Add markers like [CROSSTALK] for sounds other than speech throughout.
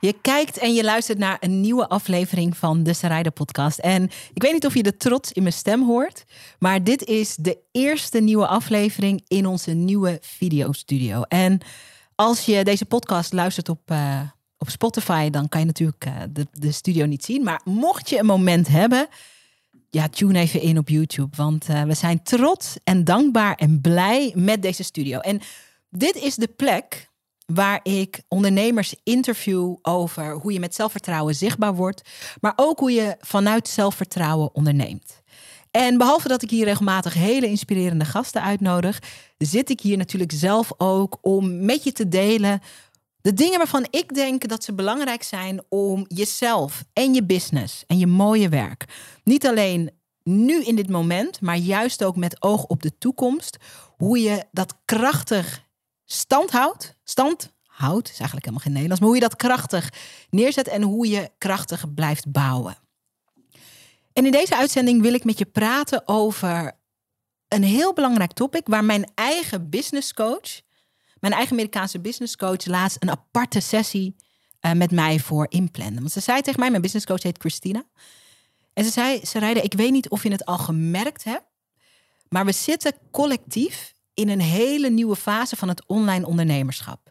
Je kijkt en je luistert naar een nieuwe aflevering van de Sarayda podcast. En ik weet niet of je de trots in mijn stem hoort, maar dit is de eerste nieuwe aflevering in onze nieuwe videostudio. En als je deze podcast luistert op, uh, op Spotify, dan kan je natuurlijk uh, de, de studio niet zien. Maar mocht je een moment hebben, ja, tune even in op YouTube. Want uh, we zijn trots en dankbaar en blij met deze studio. En dit is de plek waar ik ondernemers interview over hoe je met zelfvertrouwen zichtbaar wordt, maar ook hoe je vanuit zelfvertrouwen onderneemt. En behalve dat ik hier regelmatig hele inspirerende gasten uitnodig, zit ik hier natuurlijk zelf ook om met je te delen de dingen waarvan ik denk dat ze belangrijk zijn om jezelf en je business en je mooie werk niet alleen nu in dit moment, maar juist ook met oog op de toekomst, hoe je dat krachtig stand houdt. Is eigenlijk helemaal geen Nederlands. Maar hoe je dat krachtig neerzet en hoe je krachtig blijft bouwen. En in deze uitzending wil ik met je praten over een heel belangrijk topic waar mijn eigen business coach, mijn eigen Amerikaanse business coach, laatst een aparte sessie uh, met mij voor inplannen. Want ze zei tegen mij, mijn business coach heet Christina. En ze zei, Sarayda, ik weet niet of je het al gemerkt hebt, maar we zitten collectief in een hele nieuwe fase van het online ondernemerschap.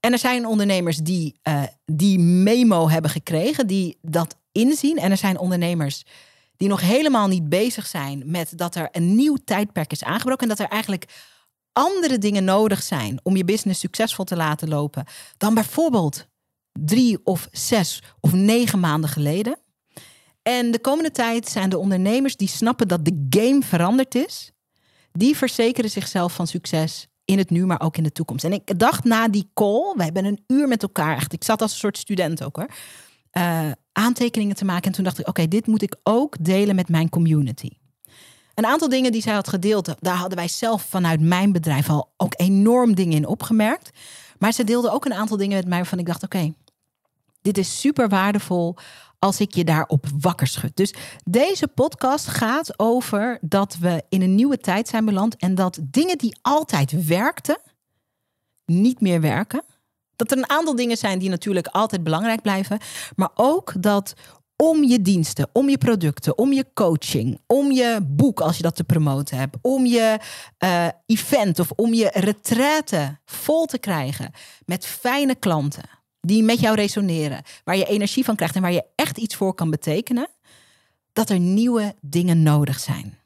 En er zijn ondernemers die uh, die memo hebben gekregen, die dat inzien. En er zijn ondernemers die nog helemaal niet bezig zijn met dat er een nieuw tijdperk is aangebroken. En dat er eigenlijk andere dingen nodig zijn om je business succesvol te laten lopen. Dan bijvoorbeeld drie of zes of negen maanden geleden. En de komende tijd zijn de ondernemers die snappen dat de game veranderd is die verzekeren zichzelf van succes in het nu, maar ook in de toekomst. En ik dacht na die call, we hebben een uur met elkaar, echt, ik zat als een soort student ook hoor, uh, aantekeningen te maken. En toen dacht ik, oké, dit moet ik ook delen met mijn community. Een aantal dingen die zij had gedeeld, daar hadden wij zelf vanuit mijn bedrijf al ook enorm dingen in opgemerkt. Maar ze deelde ook een aantal dingen met mij waarvan ik dacht, oké, dit is super waardevol als ik je daarop wakker schud. Dus deze podcast gaat over dat we in een nieuwe tijd zijn beland en dat dingen die altijd werkten, niet meer werken. Dat er een aantal dingen zijn die natuurlijk altijd belangrijk blijven, maar ook dat om je diensten, om je producten, om je coaching, om je boek als je dat te promoten hebt, om je uh, event of om je retraite vol te krijgen met fijne klanten die met jou resoneren, waar je energie van krijgt en waar je echt iets voor kan betekenen, dat er nieuwe dingen nodig zijn.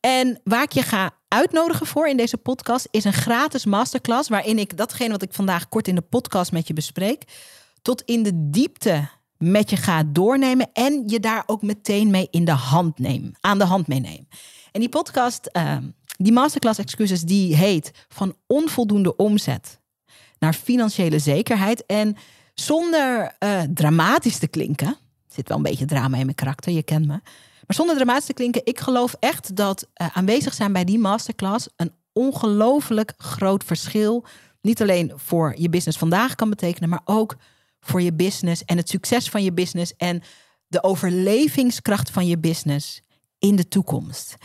En waar ik je ga uitnodigen voor in deze podcast is een gratis masterclass waarin ik datgene wat ik vandaag kort in de podcast met je bespreek, tot in de diepte met je ga doornemen en je daar ook meteen mee in de hand neem, aan de hand meeneem. En die podcast, uh, die masterclass excuses, die heet van onvoldoende omzet naar financiële zekerheid. En zonder uh, dramatisch te klinken, zit wel een beetje drama in mijn karakter, je kent me. Maar zonder dramatisch te klinken, ik geloof echt dat uh, aanwezig zijn bij die masterclass een ongelooflijk groot verschil, niet alleen voor je business vandaag kan betekenen, maar ook voor je business en het succes van je business en de overlevingskracht van je business in de toekomst.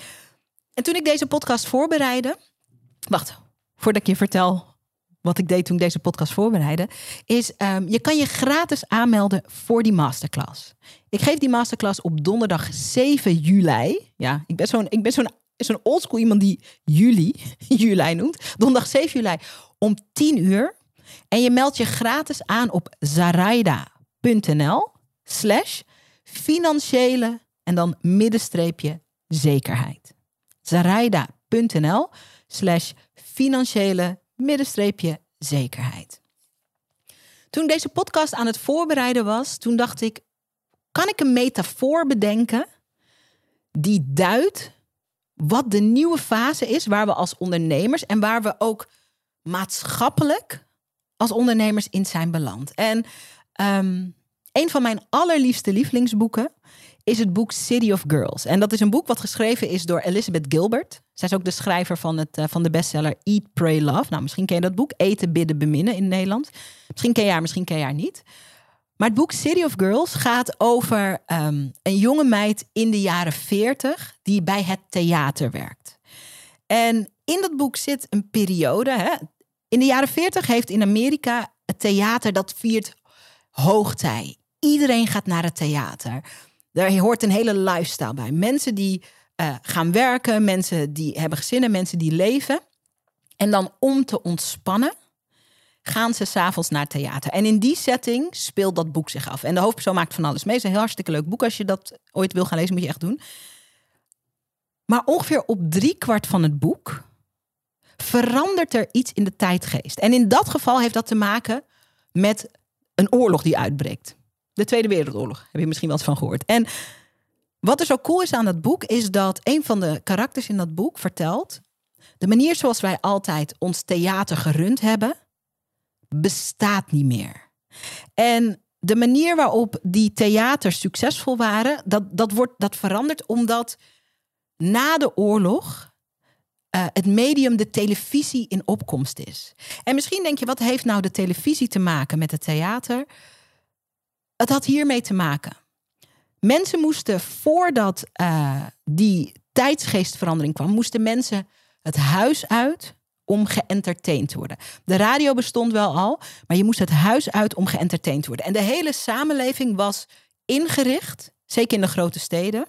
En toen ik deze podcast voorbereidde, wacht, voordat ik je vertel wat ik deed toen ik deze podcast voorbereidde, is um, je kan je gratis aanmelden voor die masterclass. Ik geef die masterclass op donderdag 7 juli. Ja, ik ben zo'n ik ben zo'n zo'n oldschool iemand die juli, [LAUGHS] juli noemt. Donderdag 7 juli om 10 uur. En je meldt je gratis aan op zaraida.nl slash financiële en dan middenstreepje zekerheid. zaraida.nl slash financiële middenstreepje zekerheid. Toen deze podcast aan het voorbereiden was, toen dacht ik, kan ik een metafoor bedenken die duidt wat de nieuwe fase is waar we als ondernemers en waar we ook maatschappelijk als ondernemers in zijn beland. En ehm, een van mijn allerliefste lievelingsboeken is het boek City of Girls. En dat is een boek wat geschreven is door Elizabeth Gilbert. Zij is ook de schrijver van, het, uh, van de bestseller Eat, Pray, Love. Nou, misschien ken je dat boek. Eten, bidden, beminnen in Nederland. Misschien ken je haar, misschien ken je haar niet. Maar het boek City of Girls gaat over ehm, een jonge meid in de jaren 40 die bij het theater werkt. En in dat boek zit een periode. Hè? In de jaren 40 heeft in Amerika het theater dat viert hoogtij. Iedereen gaat naar het theater. Daar hoort een hele lifestyle bij. Mensen die uh, gaan werken, mensen die hebben gezinnen, mensen die leven. En dan om te ontspannen gaan ze s'avonds naar theater. En in die setting speelt dat boek zich af. En de hoofdpersoon maakt van alles mee. Het is een heel hartstikke leuk boek. Als je dat ooit wil gaan lezen, moet je echt doen. Maar ongeveer op drie kwart van het boek verandert er iets in de tijdgeest. En in dat geval heeft dat te maken met een oorlog die uitbreekt. De Tweede Wereldoorlog, heb je misschien eens van gehoord. En wat er zo cool is aan dat boek, is dat een van de karakters in dat boek vertelt. De manier zoals wij altijd ons theater gerund hebben, bestaat niet meer. En de manier waarop die theaters succesvol waren, dat, dat, wordt, dat verandert omdat na de oorlog uh, het medium de televisie in opkomst is. En misschien denk je, wat heeft nou de televisie te maken met het theater? Het had hiermee te maken. Mensen moesten voordat uh, die tijdsgeestverandering kwam, moesten mensen het huis uit om geëntertained te worden. De radio bestond wel al, maar je moest het huis uit om geëntertained te worden. En de hele samenleving was ingericht, zeker in de grote steden,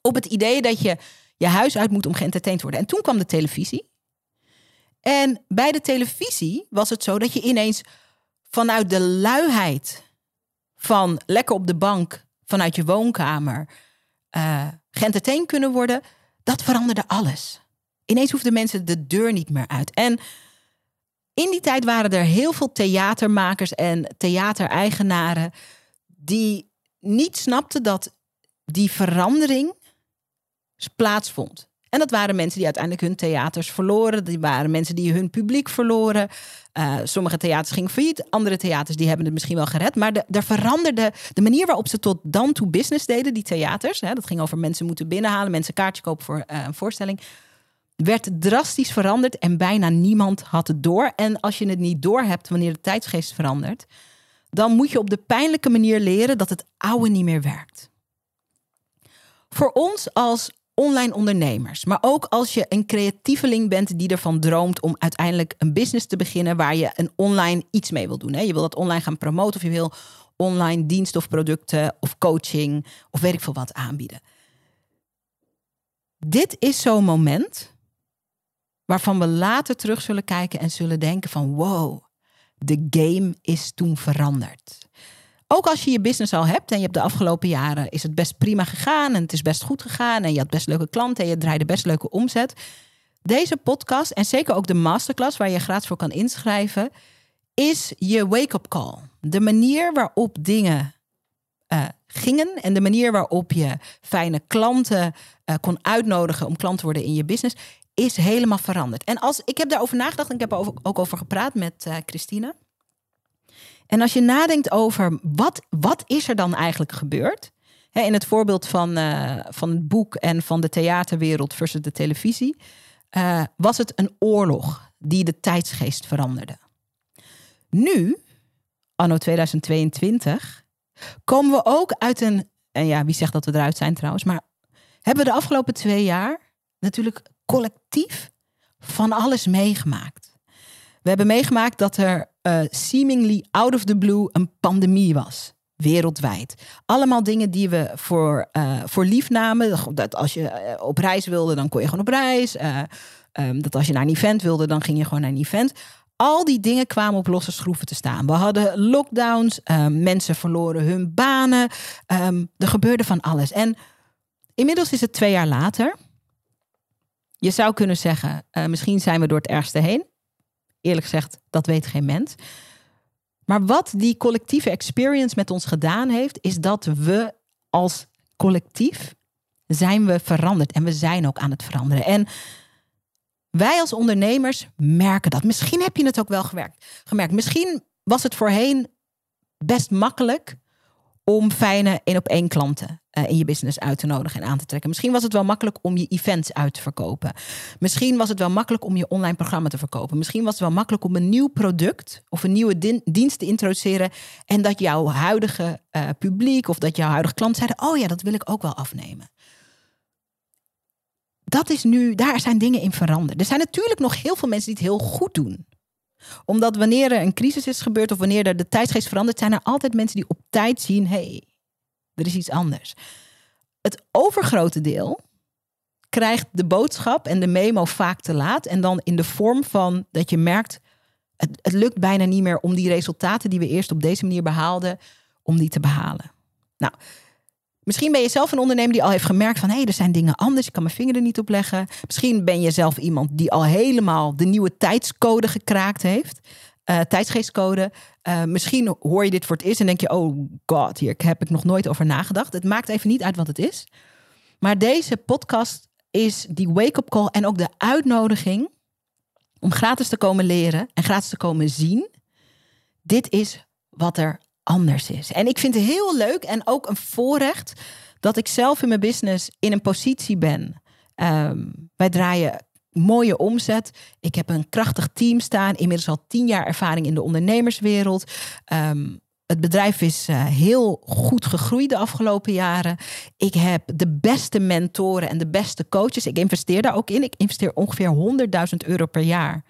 op het idee dat je je huis uit moet om geëntertained te worden. En toen kwam de televisie. En bij de televisie was het zo dat je ineens vanuit de luiheid van lekker op de bank vanuit je woonkamer uh, geëntertained kunnen worden, dat veranderde alles. Ineens hoefden mensen de deur niet meer uit. En in die tijd waren er heel veel theatermakers en theatereigenaren die niet snapten dat die verandering plaatsvond. En dat waren mensen die uiteindelijk hun theaters verloren. Die waren mensen die hun publiek verloren. Uh, sommige theaters gingen failliet. Andere theaters die hebben het misschien wel gered. Maar de, er veranderde de manier waarop ze tot dan toe business deden, die theaters. Hè, dat ging over mensen moeten binnenhalen, mensen kaartje kopen voor uh, een voorstelling. Werd drastisch veranderd en bijna niemand had het door. En als je het niet door hebt wanneer de tijdsgeest verandert, dan moet je op de pijnlijke manier leren dat het oude niet meer werkt. Voor ons als online ondernemers. Maar ook als je een creatieveling bent die ervan droomt om uiteindelijk een business te beginnen waar je een online iets mee wil doen. Hè? Je wil dat online gaan promoten of je wil online diensten of producten of coaching of weet ik veel wat aanbieden. Dit is zo'n moment waarvan we later terug zullen kijken en zullen denken van wow, de game is toen veranderd. Ook als je je business al hebt en je hebt de afgelopen jaren is het best prima gegaan en het is best goed gegaan en je had best leuke klanten en je draaide best leuke omzet. Deze podcast en zeker ook de masterclass waar je gratis voor kan inschrijven, is je wake-up call. De manier waarop dingen uh, gingen en de manier waarop je fijne klanten uh, kon uitnodigen om klant te worden in je business, is helemaal veranderd. En als ik heb daarover nagedacht en ik heb er ook over gepraat met uh, Christina. En als je nadenkt over wat, wat is er dan eigenlijk gebeurd? In het voorbeeld van, uh, van het boek en van de theaterwereld versus de televisie, uh, was het een oorlog die de tijdsgeest veranderde. Nu, anno 2022, komen we ook uit een. En ja, wie zegt dat we eruit zijn trouwens, maar hebben we de afgelopen twee jaar natuurlijk collectief van alles meegemaakt. We hebben meegemaakt dat er uh, seemingly out of the blue een pandemie was. Wereldwijd. Allemaal dingen die we voor, uh, voor lief namen. Dat als je eh, op reis wilde, dan kon je gewoon op reis. Um, dat als je naar een event wilde, dan ging je gewoon naar een event. Al die dingen kwamen op losse schroeven te staan. We hadden lockdowns, um, mensen verloren hun banen. Um, er gebeurde van alles. En inmiddels is het twee jaar later. Je zou kunnen zeggen, misschien zijn we door het ergste heen eerlijk gezegd, dat weet geen mens. Maar wat die collectieve experience met ons gedaan heeft, is dat we als collectief zijn we veranderd. En we zijn ook aan het veranderen. En wij als ondernemers merken dat. Misschien heb je het ook wel gemerkt. Misschien was het voorheen best makkelijk om fijne één op één klanten uh, in je business uit te nodigen en aan te trekken. Misschien was het wel makkelijk om je events uit te verkopen. Misschien was het wel makkelijk om je online programma te verkopen. Misschien was het wel makkelijk om een nieuw product of een nieuwe dienst te introduceren en dat jouw huidige uh, publiek of dat jouw huidige klant zeiden: "Oh ja, dat wil ik ook wel afnemen." Dat is nu, daar zijn dingen in veranderd. Er zijn natuurlijk nog heel veel mensen die het heel goed doen omdat wanneer er een crisis is gebeurd of wanneer er de tijdsgeest verandert, zijn er altijd mensen die op tijd zien: hé, hey, er is iets anders. Het overgrote deel krijgt de boodschap en de memo vaak te laat. En dan in de vorm van dat je merkt: het, het lukt bijna niet meer om die resultaten die we eerst op deze manier behaalden, om die te behalen. Nou, Misschien ben je zelf een ondernemer die al heeft gemerkt van hé, hey, er zijn dingen anders, ik kan mijn vinger er niet op leggen. Misschien ben je zelf iemand die al helemaal de nieuwe tijdscode gekraakt heeft. Uh, tijdsgeestcode. Uh, misschien hoor je dit voor het eerst en denk je, oh god, hier heb ik nog nooit over nagedacht. Het maakt even niet uit wat het is. Maar deze podcast is die wake-up call en ook de uitnodiging om gratis te komen leren en gratis te komen zien. Dit is wat er anders is. En ik vind het heel leuk en ook een voorrecht dat ik zelf in mijn business in een positie ben. Ehm, wij draaien mooie omzet. Ik heb een krachtig team staan. Inmiddels al tien jaar ervaring in de ondernemerswereld. Ehm, het bedrijf is uh, heel goed gegroeid de afgelopen jaren. Ik heb de beste mentoren en de beste coaches. Ik investeer daar ook in. Ik investeer ongeveer 100.000 euro per jaar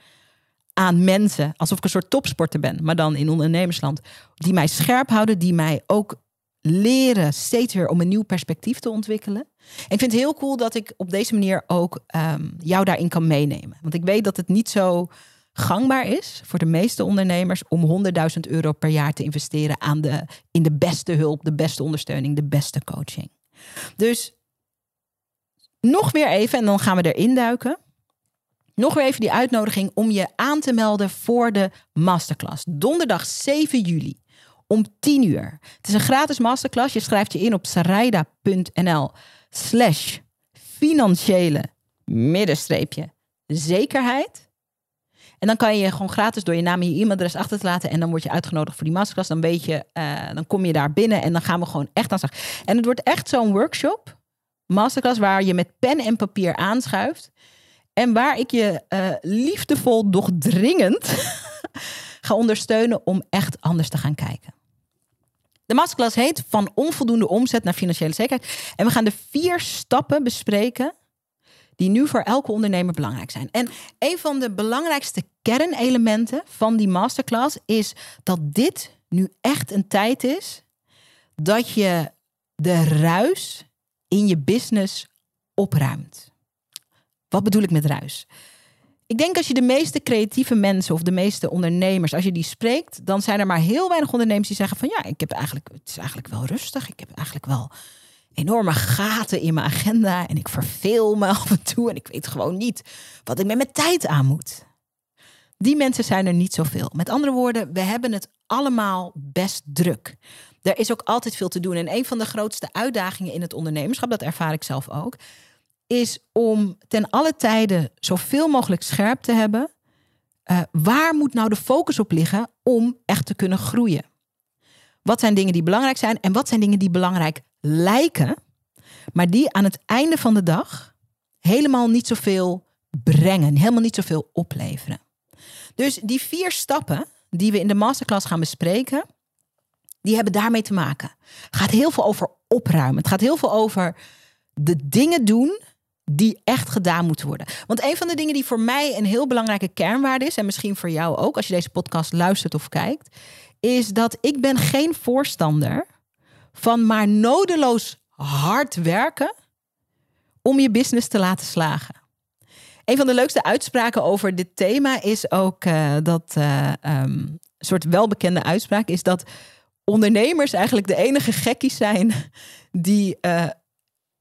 aan mensen, alsof ik een soort topsporter ben, maar dan in ondernemersland, die mij scherp houden, die mij ook leren steeds weer om een nieuw perspectief te ontwikkelen. En ik vind het heel cool dat ik op deze manier ook um, jou daarin kan meenemen. Want ik weet dat het niet zo gangbaar is voor de meeste ondernemers om 100.000 euro per jaar te investeren aan de, in de beste hulp, de beste ondersteuning, de beste coaching. Dus nog weer even, en dan gaan we erin duiken. Nog weer even die uitnodiging om je aan te melden voor de masterclass. Donderdag 7 juli om 10 uur. Het is een gratis masterclass. Je schrijft je in op sarayda.nl slash financiële middenstreepje zekerheid. En dan kan je gewoon gratis door je naam en je e-mailadres achter te laten. En dan word je uitgenodigd voor die masterclass. Dan weet je, uh, dan kom je daar binnen en dan gaan we gewoon echt aan slag. En het wordt echt zo'n workshop, masterclass, waar je met pen en papier aanschuift. En waar ik je uh, liefdevol, doch dringend [LAUGHS] ga ondersteunen om echt anders te gaan kijken. De masterclass heet Van onvoldoende omzet naar financiële zekerheid. En we gaan de vier stappen bespreken die nu voor elke ondernemer belangrijk zijn. En een van de belangrijkste kernelementen van die masterclass is dat dit nu echt een tijd is dat je de ruis in je business opruimt. Wat bedoel ik met ruis? Ik denk als je de meeste creatieve mensen of de meeste ondernemers, als je die spreekt, dan zijn er maar heel weinig ondernemers die zeggen van ja, ik heb eigenlijk, het is eigenlijk wel rustig. Ik heb eigenlijk wel enorme gaten in mijn agenda en ik verveel me [LAUGHS] af en toe en ik weet gewoon niet wat ik met mijn tijd aan moet. Die mensen zijn er niet zoveel. Met andere woorden, we hebben het allemaal best druk. Er is ook altijd veel te doen. En een van de grootste uitdagingen in het ondernemerschap, dat ervaar ik zelf ook, is om ten alle tijde zoveel mogelijk scherp te hebben. Uh, waar moet nou de focus op liggen om echt te kunnen groeien? Wat zijn dingen die belangrijk zijn en wat zijn dingen die belangrijk lijken, maar die aan het einde van de dag helemaal niet zoveel brengen, helemaal niet zoveel opleveren. Dus die vier stappen die we in de masterclass gaan bespreken, die hebben daarmee te maken. Het gaat heel veel over opruimen. Het gaat heel veel over de dingen doen die echt gedaan moeten worden. Want een van de dingen die voor mij een heel belangrijke kernwaarde is, en misschien voor jou ook als je deze podcast luistert of kijkt, is dat ik ben geen voorstander van maar nodeloos hard werken om je business te laten slagen. Een van de leukste uitspraken over dit thema is ook uh, dat uh, soort welbekende uitspraak is dat ondernemers eigenlijk de enige gekkies zijn [LAUGHS] die uh,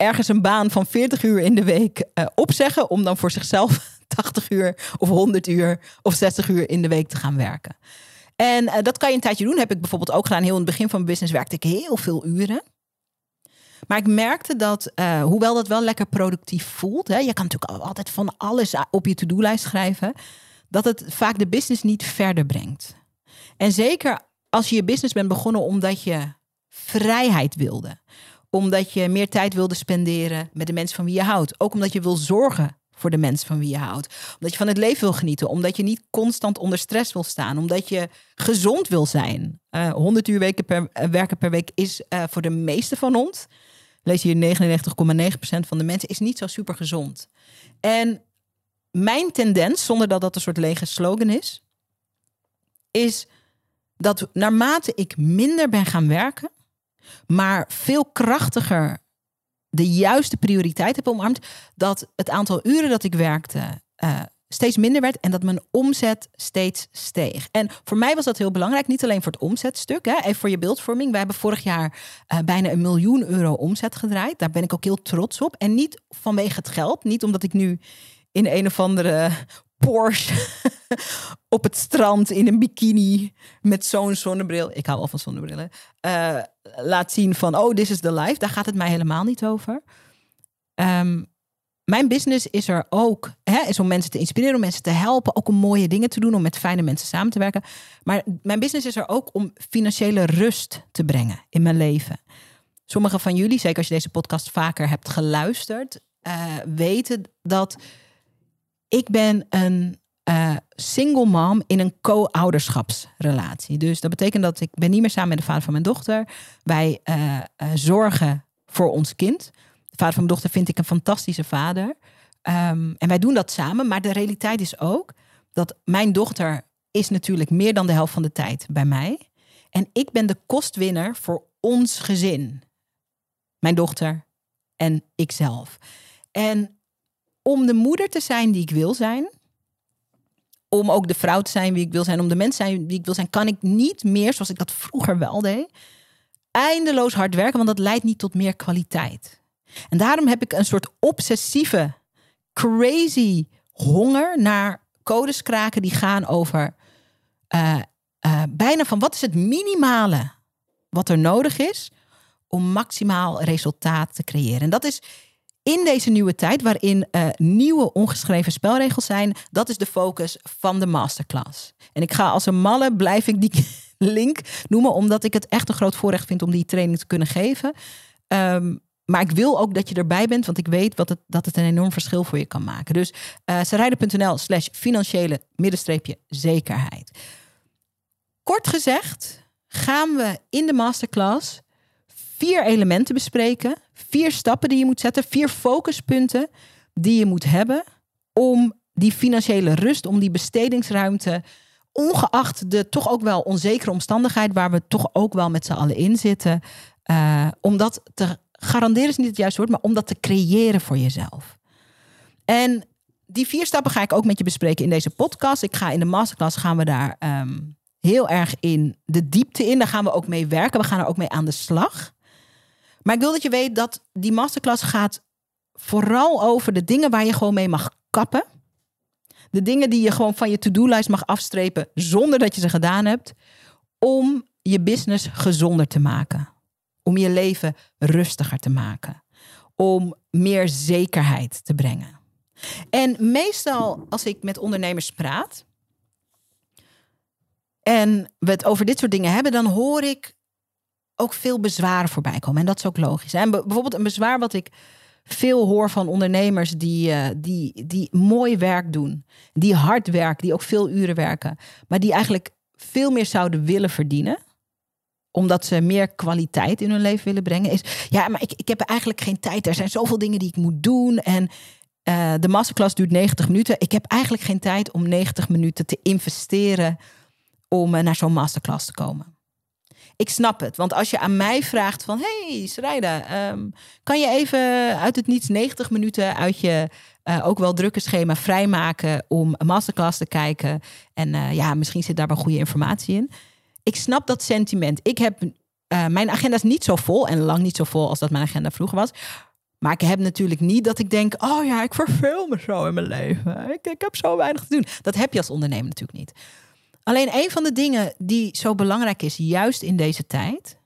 ergens een baan van 40 uur in de week uh, opzeggen om dan voor zichzelf [LAUGHS] 80 uur of 100 uur of 60 uur in de week te gaan werken. En uh, dat kan je een tijdje doen. Heb ik bijvoorbeeld ook gedaan. Heel in het begin van mijn business werkte ik heel veel uren. Maar ik merkte dat, uh, hoewel dat wel lekker productief voelt, hè, je kan natuurlijk altijd van alles op je to-do-lijst schrijven, dat het vaak de business niet verder brengt. En zeker als je je business bent begonnen omdat je vrijheid wilde, omdat je meer tijd wilde spenderen met de mensen van wie je houdt, ook omdat je wil zorgen voor de mensen van wie je houdt. Omdat je van het leven wil genieten. Omdat je niet constant onder stress wil staan. Omdat je gezond wil zijn. Uh, eh, 100 uur uh, werken per week is uh, voor de meeste van ons. Lees hier 99,9% van de mensen is niet zo super gezond. En mijn tendens, zonder dat dat een soort lege slogan is, is dat naarmate ik minder ben gaan werken, maar veel krachtiger de juiste prioriteit heb omarmd, dat het aantal uren dat ik werkte uh, steeds minder werd en dat mijn omzet steeds steeg. En voor mij was dat heel belangrijk, niet alleen voor het omzetstuk, hè, even voor je beeldvorming. Wij hebben vorig jaar uh, bijna een miljoen euro omzet gedraaid. Daar ben ik ook heel trots op. En niet vanwege het geld, niet omdat ik nu in een of andere Porsche [LAUGHS] op het strand in een bikini met zo'n zonnebril. Ik hou wel van zonnebrillen. Uh, laat zien van, oh, this is the life. Daar gaat het mij helemaal niet over. Um, mijn business is er ook, hè, is om mensen te inspireren, om mensen te helpen, ook om mooie dingen te doen, om met fijne mensen samen te werken. Maar mijn business is er ook om financiële rust te brengen in mijn leven. Sommigen van jullie, zeker als je deze podcast vaker hebt geluisterd, uh, weten dat ik ben een uh, single mom in een co-ouderschapsrelatie. Dus dat betekent dat ik ben niet meer samen met de vader van mijn dochter. Wij uh, zorgen voor ons kind. De vader van mijn dochter vind ik een fantastische vader. Um, en wij doen dat samen. Maar de realiteit is ook dat mijn dochter is natuurlijk meer dan de helft van de tijd bij mij. En ik ben de kostwinner voor ons gezin. Mijn dochter en ikzelf. En om de moeder te zijn die ik wil zijn, om ook de vrouw te zijn wie ik wil zijn, om de mens te zijn wie ik wil zijn, kan ik niet meer, zoals ik dat vroeger wel deed, eindeloos hard werken, want dat leidt niet tot meer kwaliteit. En daarom heb ik een soort obsessieve, crazy honger naar codes kraken die gaan over uh, uh, bijna van wat is het minimale wat er nodig is om maximaal resultaat te creëren. En dat is in deze nieuwe tijd, waarin uh, nieuwe ongeschreven spelregels zijn, dat is de focus van de masterclass. En ik ga als een malle, blijf ik die [LAUGHS] link noemen, omdat ik het echt een groot voorrecht vind om die training te kunnen geven. Um, maar ik wil ook dat je erbij bent, want ik weet wat het, dat het een enorm verschil voor je kan maken. Dus uh, sarijden.nl slash financiële middenstreepje zekerheid. Kort gezegd gaan we in de masterclass vier elementen bespreken. Vier stappen die je moet zetten. Vier focuspunten die je moet hebben om die financiële rust, om die bestedingsruimte, ongeacht de toch ook wel onzekere omstandigheid waar we toch ook wel met z'n allen in zitten, uh, om dat te garanderen is niet het juiste woord, maar om dat te creëren voor jezelf. En die vier stappen ga ik ook met je bespreken in deze podcast. Ik ga in de masterclass gaan we daar um, heel erg in de diepte in. Daar gaan we ook mee werken. We gaan er ook mee aan de slag. Maar ik wil dat je weet dat die masterclass gaat vooral over de dingen waar je gewoon mee mag kappen. De dingen die je gewoon van je to-do-lijst mag afstrepen zonder dat je ze gedaan hebt. Om je business gezonder te maken. Om je leven rustiger te maken. Om meer zekerheid te brengen. En meestal als ik met ondernemers praat en we het over dit soort dingen hebben, dan hoor ik ook veel bezwaren voorbij komen. En dat is ook logisch. En bijvoorbeeld een bezwaar wat ik veel hoor van ondernemers die, uh, die, die mooi werk doen, die hard werken, die ook veel uren werken, maar die eigenlijk veel meer zouden willen verdienen omdat ze meer kwaliteit in hun leven willen brengen, is ja, maar ik, ik heb eigenlijk geen tijd. Er zijn zoveel dingen die ik moet doen. En uh, de masterclass duurt 90 minuten. Ik heb eigenlijk geen tijd om 90 minuten te investeren om uh, naar zo'n masterclass te komen ik snap het. Want als je aan mij vraagt van... hey, Srijda, um, kan je even uit het niets 90 minuten uit je... Uh, ook wel drukke schema vrijmaken om een masterclass te kijken. En uh, ja, misschien zit daar wel goede informatie in. Ik snap dat sentiment. Ik heb, uh, mijn agenda is niet zo vol en lang niet zo vol als dat mijn agenda vroeger was. Maar ik heb natuurlijk niet dat ik denk, oh ja, ik verveel me zo in mijn leven. Ik, ik heb zo weinig te doen. Dat heb je als ondernemer natuurlijk niet. Alleen een van de dingen die zo belangrijk is, juist in deze tijd,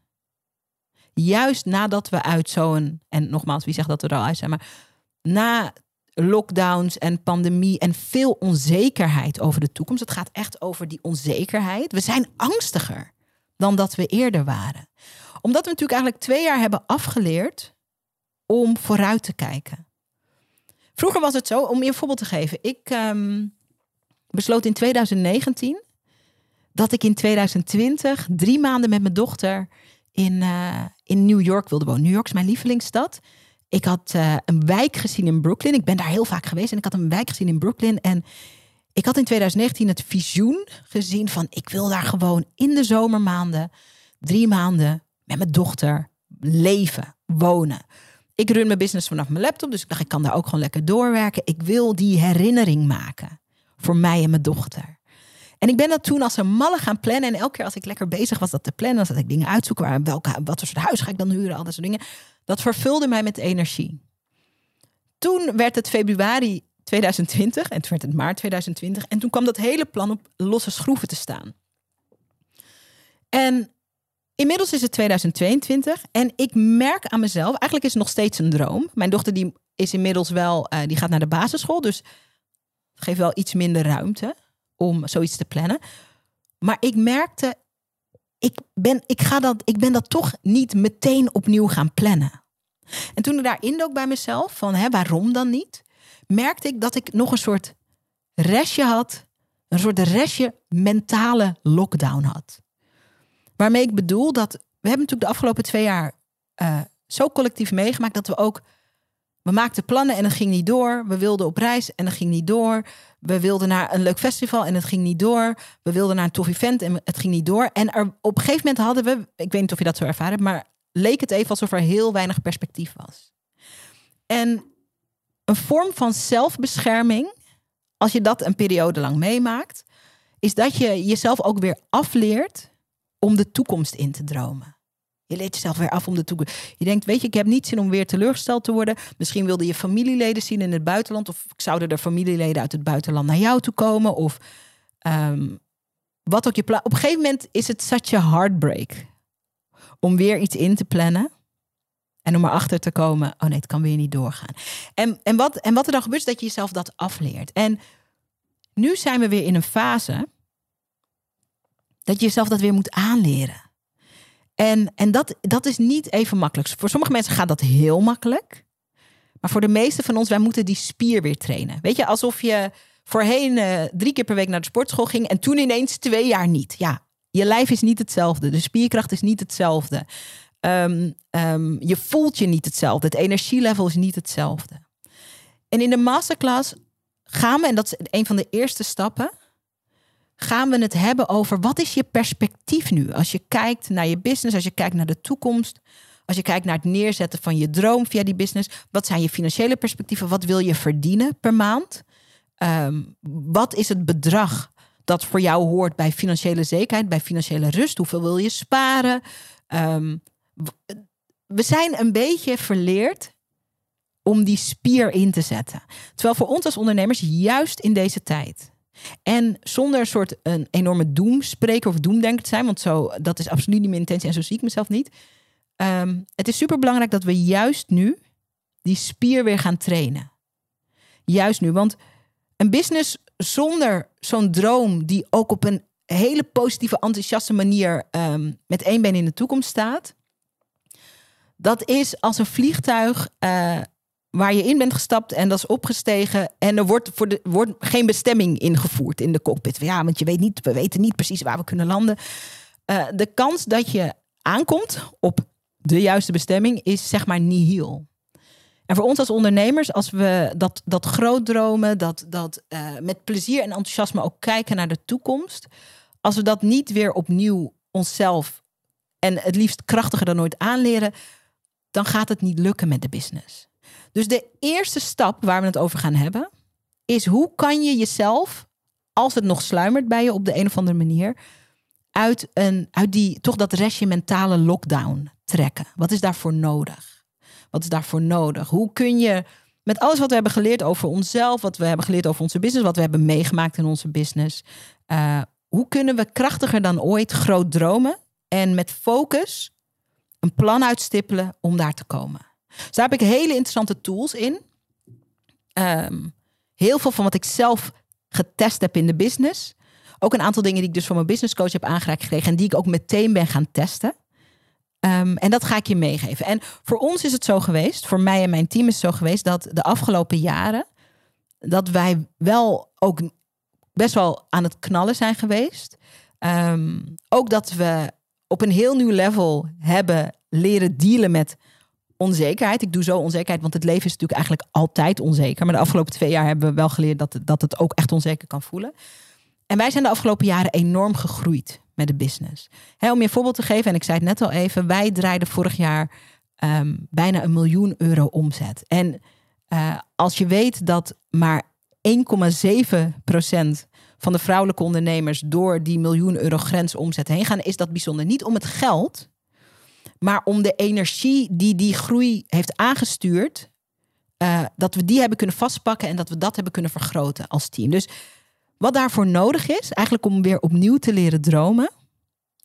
juist nadat we uit zo'n, en nogmaals, wie zegt dat we er al uit zijn, maar na lockdowns en pandemie en veel onzekerheid over de toekomst. Het gaat echt over die onzekerheid. We zijn angstiger dan dat we eerder waren. Omdat we natuurlijk eigenlijk twee jaar hebben afgeleerd om vooruit te kijken. Vroeger was het zo, om je een voorbeeld te geven. Ik ehm, besloot in 2019 dat ik in 2020 drie maanden met mijn dochter in, uh, in New York wilde wonen. New York is mijn lievelingsstad. Ik had uh, een wijk gezien in Brooklyn. Ik ben daar heel vaak geweest en ik had een wijk gezien in Brooklyn. En ik had in 2019 het visioen gezien van ik wil daar gewoon in de zomermaanden, drie maanden met mijn dochter leven, wonen. Ik run mijn business vanaf mijn laptop, dus ik dacht ik kan daar ook gewoon lekker doorwerken. Ik wil die herinnering maken voor mij en mijn dochter. En ik ben dat toen als een malle gaan plannen. En elke keer als ik lekker bezig was dat te plannen, dan zat ik dingen uitzoeken. Waar, welke, wat voor soort huis ga ik dan huren? Al dat soort dingen. Dat vervulde mij met energie. Toen werd het februari 2020 en toen werd het maart 2020. En toen kwam dat hele plan op losse schroeven te staan. En inmiddels is het 2022 en ik merk aan mezelf, eigenlijk is het nog steeds een droom. Mijn dochter die is inmiddels wel, uh, die gaat naar de basisschool, dus geeft wel iets minder ruimte om zoiets te plannen. Maar ik merkte, ik ben, ik, ga dat, ik ben dat toch niet meteen opnieuw gaan plannen. En toen ik daar indook bij mezelf, van hè, waarom dan niet? Merkte ik dat ik nog een soort restje had, een soort restje mentale lockdown had. Waarmee ik bedoel dat, we hebben natuurlijk de afgelopen twee jaar uh, zo collectief meegemaakt dat we ook we maakten plannen en het ging niet door. We wilden op reis en het ging niet door. We wilden naar een leuk festival en het ging niet door. We wilden naar een tof event en het ging niet door. En op een gegeven moment hadden we, ik weet niet of je dat zo ervaren maar leek het even alsof er heel weinig perspectief was. En een vorm van zelfbescherming, als je dat een periode lang meemaakt, is dat je jezelf ook weer afleert om de toekomst in te dromen. Je leert jezelf weer af om de toekomst. Je denkt, weet je, ik heb niet zin om weer teleurgesteld te worden. Misschien wilde je familieleden zien in het buitenland. Of zouden er familieleden uit het buitenland naar jou toe komen. Of um, wat ook je plan. Op een gegeven moment is het such a heartbreak. Om weer iets in te plannen. En om erachter te komen, oh nee, het kan weer niet doorgaan. En, en, wat, en wat er dan gebeurt, is dat je jezelf dat afleert. En nu zijn we weer in een fase dat je jezelf dat weer moet aanleren. En, en dat, dat is niet even makkelijk. Voor sommige mensen gaat dat heel makkelijk. Maar voor de meeste van ons, wij moeten die spier weer trainen. Weet je, alsof je voorheen uh, drie keer per week naar de sportschool ging en toen ineens twee jaar niet. Ja, je lijf is niet hetzelfde. De spierkracht is niet hetzelfde. Um, um, je voelt je niet hetzelfde. Het energielevel is niet hetzelfde. En in de masterclass gaan we, en dat is een van de eerste stappen, gaan we het hebben over wat is je perspectief nu? Als je kijkt naar je business, als je kijkt naar de toekomst, als je kijkt naar het neerzetten van je droom via die business, wat zijn je financiële perspectieven? Wat wil je verdienen per maand? Um, wat is het bedrag dat voor jou hoort bij financiële zekerheid, bij financiële rust? Hoeveel wil je sparen? Um, we zijn een beetje verleerd om die spier in te zetten. Terwijl voor ons als ondernemers, juist in deze tijd, en zonder een soort een enorme doemspreker of doemdenker te zijn, want zo, dat is absoluut niet mijn intentie en zo zie ik mezelf niet. Um, het is super belangrijk dat we juist nu die spier weer gaan trainen. Juist nu, want een business zonder zo'n droom die ook op een hele positieve, enthousiaste manier um, met één been in de toekomst staat, dat is als een vliegtuig uh, waar je in bent gestapt en dat is opgestegen. En er wordt, voor de, wordt geen bestemming ingevoerd in de cockpit. Ja, want je weet niet, we weten niet precies waar we kunnen landen. Uh, de kans dat je aankomt op de juiste bestemming is zeg maar nihil. En voor ons als ondernemers, als we dat, dat groot dromen, dat, dat uh, met plezier en enthousiasme ook kijken naar de toekomst, als we dat niet weer opnieuw onszelf en het liefst krachtiger dan ooit aanleren, dan gaat het niet lukken met de business. Dus de eerste stap waar we het over gaan hebben, is hoe kan je jezelf, als het nog sluimert bij je op de een of andere manier, uit, een, uit die, toch dat restje mentale lockdown trekken? Wat is daarvoor nodig? Wat is daarvoor nodig? Hoe kun je met alles wat we hebben geleerd over onszelf, wat we hebben geleerd over onze business, wat we hebben meegemaakt in onze business, uh, hoe kunnen we krachtiger dan ooit groot dromen en met focus een plan uitstippelen om daar te komen. Dus daar heb ik hele interessante tools in. Ehm, heel veel van wat ik zelf getest heb in de business. Ook een aantal dingen die ik dus van mijn business coach heb aangereikt gekregen. En die ik ook meteen ben gaan testen. Ehm, en dat ga ik je meegeven. En voor ons is het zo geweest, voor mij en mijn team is het zo geweest, dat de afgelopen jaren, dat wij wel ook best wel aan het knallen zijn geweest. Ehm, ook dat we op een heel nieuw level hebben leren dealen met onzekerheid. Ik doe zo onzekerheid, want het leven is natuurlijk eigenlijk altijd onzeker. Maar de afgelopen twee jaar hebben we wel geleerd dat, dat het ook echt onzeker kan voelen. En wij zijn de afgelopen jaren enorm gegroeid met de business. om je een voorbeeld te geven, en ik zei het net al even, wij draaiden vorig jaar ehm, bijna een miljoen euro omzet. En uh, als je weet dat maar 1,7 procent van de vrouwelijke ondernemers door die miljoen euro grens omzet heen gaan, is dat bijzonder. Niet om het geld, maar om de energie die die groei heeft aangestuurd, uh, dat we die hebben kunnen vastpakken en dat we dat hebben kunnen vergroten als team. Dus wat daarvoor nodig is, eigenlijk om weer opnieuw te leren dromen,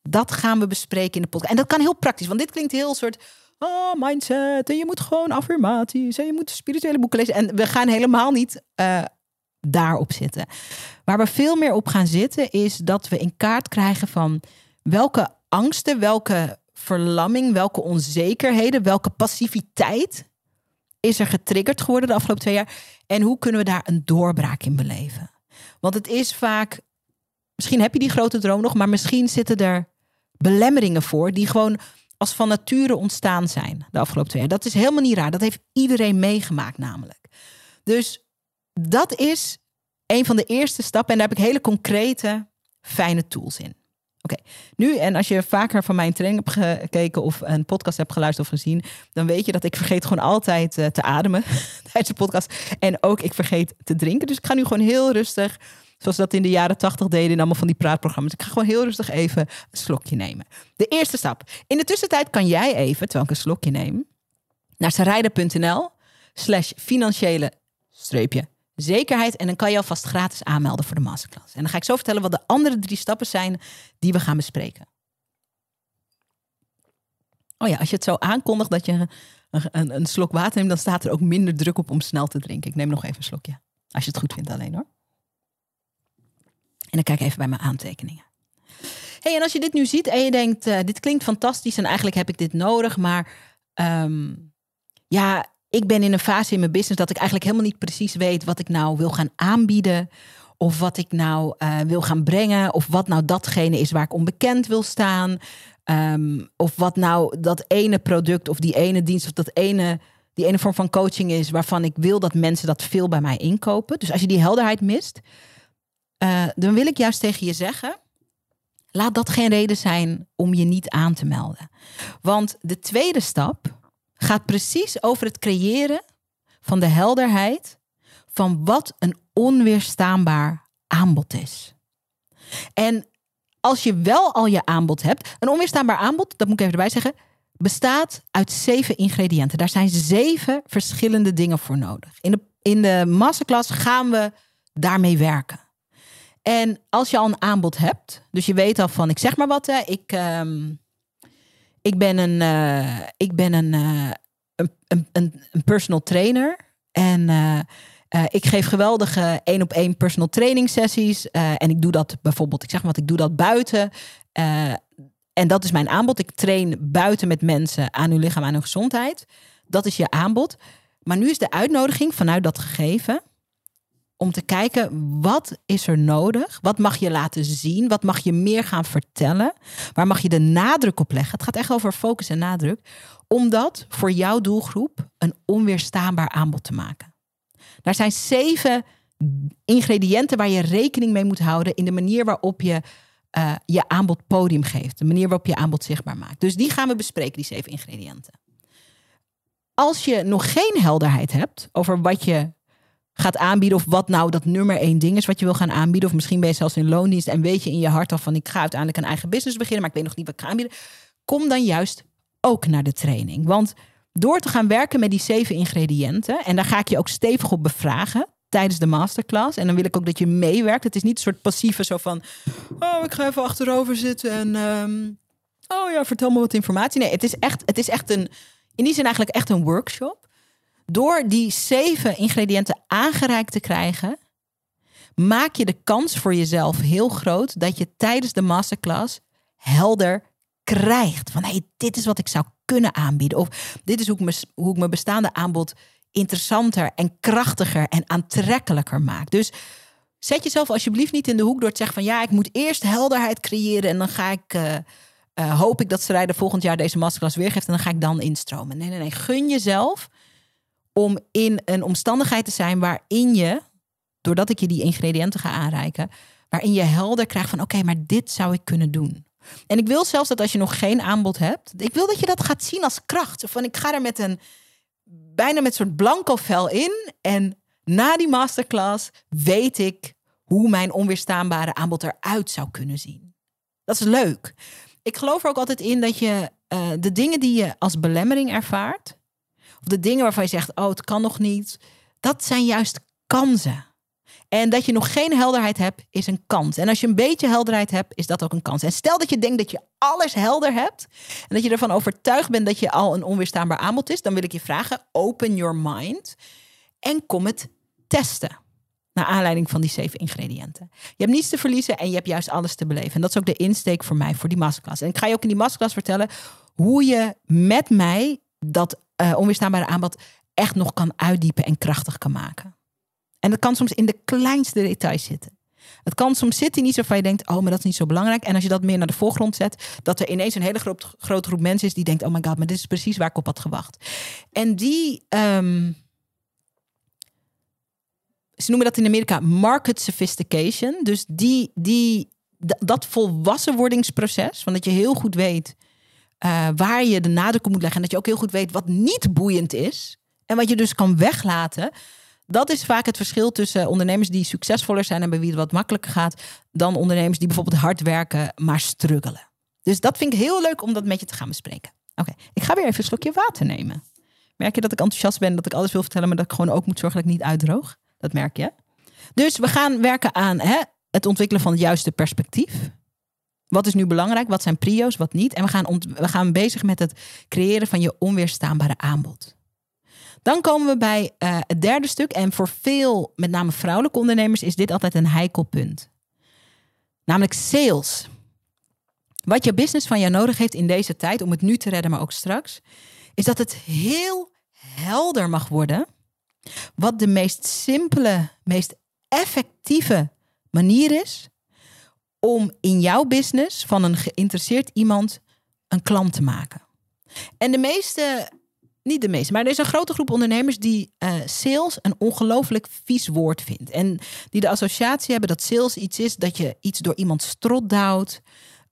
dat gaan we bespreken in de podcast. En dat kan heel praktisch, want dit klinkt heel soort oh, mindset. En je moet gewoon affirmaties en je moet spirituele boeken lezen. En we gaan helemaal niet uh, daarop zitten. Waar we veel meer op gaan zitten, is dat we in kaart krijgen van welke angsten, welke verlamming, welke onzekerheden, welke passiviteit is er getriggerd geworden de afgelopen twee jaar. En hoe kunnen we daar een doorbraak in beleven? Want het is vaak, misschien heb je die grote droom nog, maar misschien zitten er belemmeringen voor die gewoon als van nature ontstaan zijn de afgelopen twee jaar. Dat is helemaal niet raar. Dat heeft iedereen meegemaakt namelijk. Dus dat is een van de eerste stappen. En daar heb ik hele concrete, fijne tools in. Oké, nu en als je vaker van mijn training hebt gekeken of een podcast hebt geluisterd of gezien, dan weet je dat ik vergeet gewoon altijd eh, te ademen [LAUGHS] tijdens de podcast. En ook ik vergeet te drinken. Dus ik ga nu gewoon heel rustig, zoals dat in de jaren tachtig deden in allemaal van die praatprogramma's. Ik ga gewoon heel rustig even een slokje nemen. De eerste stap. In de tussentijd kan jij even, terwijl ik een slokje neem, naar sarijden.nl slash financiële streepje zekerheid. En dan kan je alvast gratis aanmelden voor de masterclass. En dan ga ik zo vertellen wat de andere drie stappen zijn die we gaan bespreken. Oh ja, als je het zo aankondigt dat je een, een, slok water neemt, dan staat er ook minder druk op om snel te drinken. Ik neem nog even een slokje. Als je het goed vindt alleen hoor. En dan kijk even bij mijn aantekeningen. hey, en als je dit nu ziet en je denkt, uh, dit klinkt fantastisch en eigenlijk heb ik dit nodig, maar um, ja, ik ben in een fase in mijn business dat ik eigenlijk helemaal niet precies weet wat ik nou wil gaan aanbieden. Of wat ik nou uh, wil gaan brengen. Of wat nou datgene is waar ik onbekend wil staan. Um, of wat nou dat ene product of die ene dienst of dat ene, die ene vorm van coaching is waarvan ik wil dat mensen dat veel bij mij inkopen. Dus als je die helderheid mist, uh, dan wil ik juist tegen je zeggen. Laat dat geen reden zijn om je niet aan te melden. Want de tweede stap gaat precies over het creëren van de helderheid van wat een onweerstaanbaar aanbod is. En als je wel al je aanbod hebt, een onweerstaanbaar aanbod, dat moet ik even erbij zeggen, bestaat uit zeven ingrediënten. Daar zijn zeven verschillende dingen voor nodig. In de, in de masterclass gaan we daarmee werken. En als je al een aanbod hebt, dus je weet al van, ik zeg maar wat, hè, ik, um, ik ben een, uh, ik ben een, uh, een, een, een, personal trainer. En uh, ik geef geweldige één op één personal training sessies. en ik doe dat bijvoorbeeld, ik zeg maar wat, ik doe dat buiten. en dat is mijn aanbod. Ik train buiten met mensen aan hun lichaam, aan hun gezondheid. Dat is je aanbod. Maar nu is de uitnodiging vanuit dat gegeven om te kijken wat is er nodig? Wat mag je laten zien? Wat mag je meer gaan vertellen? Waar mag je de nadruk op leggen? Het gaat echt over focus en nadruk. Om dat voor jouw doelgroep een onweerstaanbaar aanbod te maken. Daar zijn zeven ingrediënten waar je rekening mee moet houden in de manier waarop je uh, je aanbod podium geeft. De manier waarop je aanbod zichtbaar maakt. Dus die gaan we bespreken, die zeven ingrediënten. Als je nog geen helderheid hebt over wat je gaat aanbieden. Of wat nou dat nummer één ding is wat je wil gaan aanbieden. Of misschien ben je zelfs in loondienst en weet je in je hart al van ik ga uiteindelijk een eigen business beginnen, maar ik weet nog niet wat ik ga aanbieden. Kom dan juist ook naar de training. Want door te gaan werken met die zeven ingrediënten, en daar ga ik je ook stevig op bevragen tijdens de masterclass. En dan wil ik ook dat je meewerkt. Het is niet een soort passieve zo van, oh, ik ga even achterover zitten en um, oh ja, vertel me wat informatie. Nee, het is echt, het is echt een, in die zin eigenlijk echt een workshop. Door die zeven ingrediënten aangereikt te krijgen, maak je de kans voor jezelf heel groot dat je tijdens de masterclass helder krijgt. Van hey, dit is wat ik zou kunnen aanbieden. Of dit is hoe ik, me, hoe ik mijn bestaande aanbod interessanter en krachtiger en aantrekkelijker maak. Dus zet jezelf alsjeblieft niet in de hoek door te zeggen van ja, ik moet eerst helderheid creëren en dan ga ik. Uh, hoop ik dat Strijder volgend jaar deze masterclass weergeeft en dan ga ik dan instromen. Nee, nee, nee. Gun jezelf om in een omstandigheid te zijn waarin je, doordat ik je die ingrediënten ga aanreiken, waarin je helder krijgt van oké, maar dit zou ik kunnen doen. En ik wil zelfs dat als je nog geen aanbod hebt, ik wil dat je dat gaat zien als kracht. Van ik ga er met een bijna met een soort blanco vel in en na die masterclass weet ik hoe mijn onweerstaanbare aanbod eruit zou kunnen zien. Dat is leuk. Ik geloof er ook altijd in dat je uh, de dingen die je als belemmering ervaart, de dingen waarvan je zegt, oh, het kan nog niet, dat zijn juist kansen. En dat je nog geen helderheid hebt, is een kans. En als je een beetje helderheid hebt, is dat ook een kans. En stel dat je denkt dat je alles helder hebt en dat je ervan overtuigd bent dat je al een onweerstaanbaar aanbod is, dan wil ik je vragen: open your mind en kom het testen. Naar aanleiding van die zeven ingrediënten. Je hebt niets te verliezen en je hebt juist alles te beleven. En dat is ook de insteek voor mij, voor die masterclass. En ik ga je ook in die masterclass vertellen hoe je met mij dat uh, onweerstaanbare aanbod echt nog kan uitdiepen en krachtig kan maken. En dat kan soms in de kleinste details zitten. Het kan soms zitten in iets waarvan je denkt, oh, maar dat is niet zo belangrijk. En als je dat meer naar de voorgrond zet, dat er ineens een hele grote groep mensen is die denkt, oh my god, maar dit is precies waar ik op had gewacht. En die, um, ze noemen dat in Amerika market sophistication. Dus die, die, dat volwassenwordingsproces, van dat je heel goed weet uh, waar je de nadruk op moet leggen. En dat je ook heel goed weet wat niet boeiend is. En wat je dus kan weglaten. Dat is vaak het verschil tussen ondernemers die succesvoller zijn en bij wie het wat makkelijker gaat, dan ondernemers die bijvoorbeeld hard werken, maar struggelen. Dus dat vind ik heel leuk om dat met je te gaan bespreken. Oké, ik ga weer even een slokje water nemen. Merk je dat ik enthousiast ben, dat ik alles wil vertellen, maar dat ik gewoon ook moet zorgen dat ik niet uitdroog? Dat merk je. Dus we gaan werken aan hè, het ontwikkelen van het juiste perspectief. Wat is nu belangrijk? Wat zijn prio's? Wat niet? En we gaan, we gaan bezig met het creëren van je onweerstaanbare aanbod. Dan komen we bij uh, het derde stuk. En voor veel, met name vrouwelijke ondernemers, is dit altijd een heikel punt. Namelijk sales. Wat je business van jou nodig heeft in deze tijd, om het nu te redden, maar ook straks, is dat het heel helder mag worden. Wat de meest simpele, meest effectieve manier is om in jouw business van een geïnteresseerd iemand een klant te maken. En de meeste niet de meeste, maar er is een grote groep ondernemers die uh, sales een ongelooflijk vies woord vindt. En die de associatie hebben dat sales iets is dat je iets door iemand strot duwt.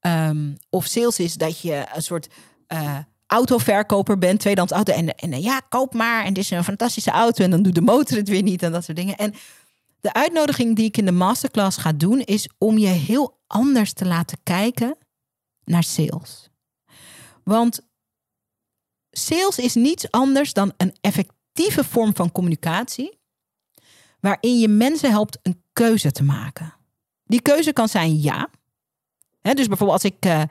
Um, of sales is dat je een soort uh, autoverkoper bent, tweedehands auto. En, en ja, koop maar. En dit is een fantastische auto. En dan doet de motor het weer niet en dat soort dingen. En de uitnodiging die ik in de masterclass ga doen, is om je heel anders te laten kijken naar sales. Want Sales is niets anders dan een effectieve vorm van communicatie, waarin je mensen helpt een keuze te maken. Die keuze kan zijn ja. dus bijvoorbeeld als ik uh,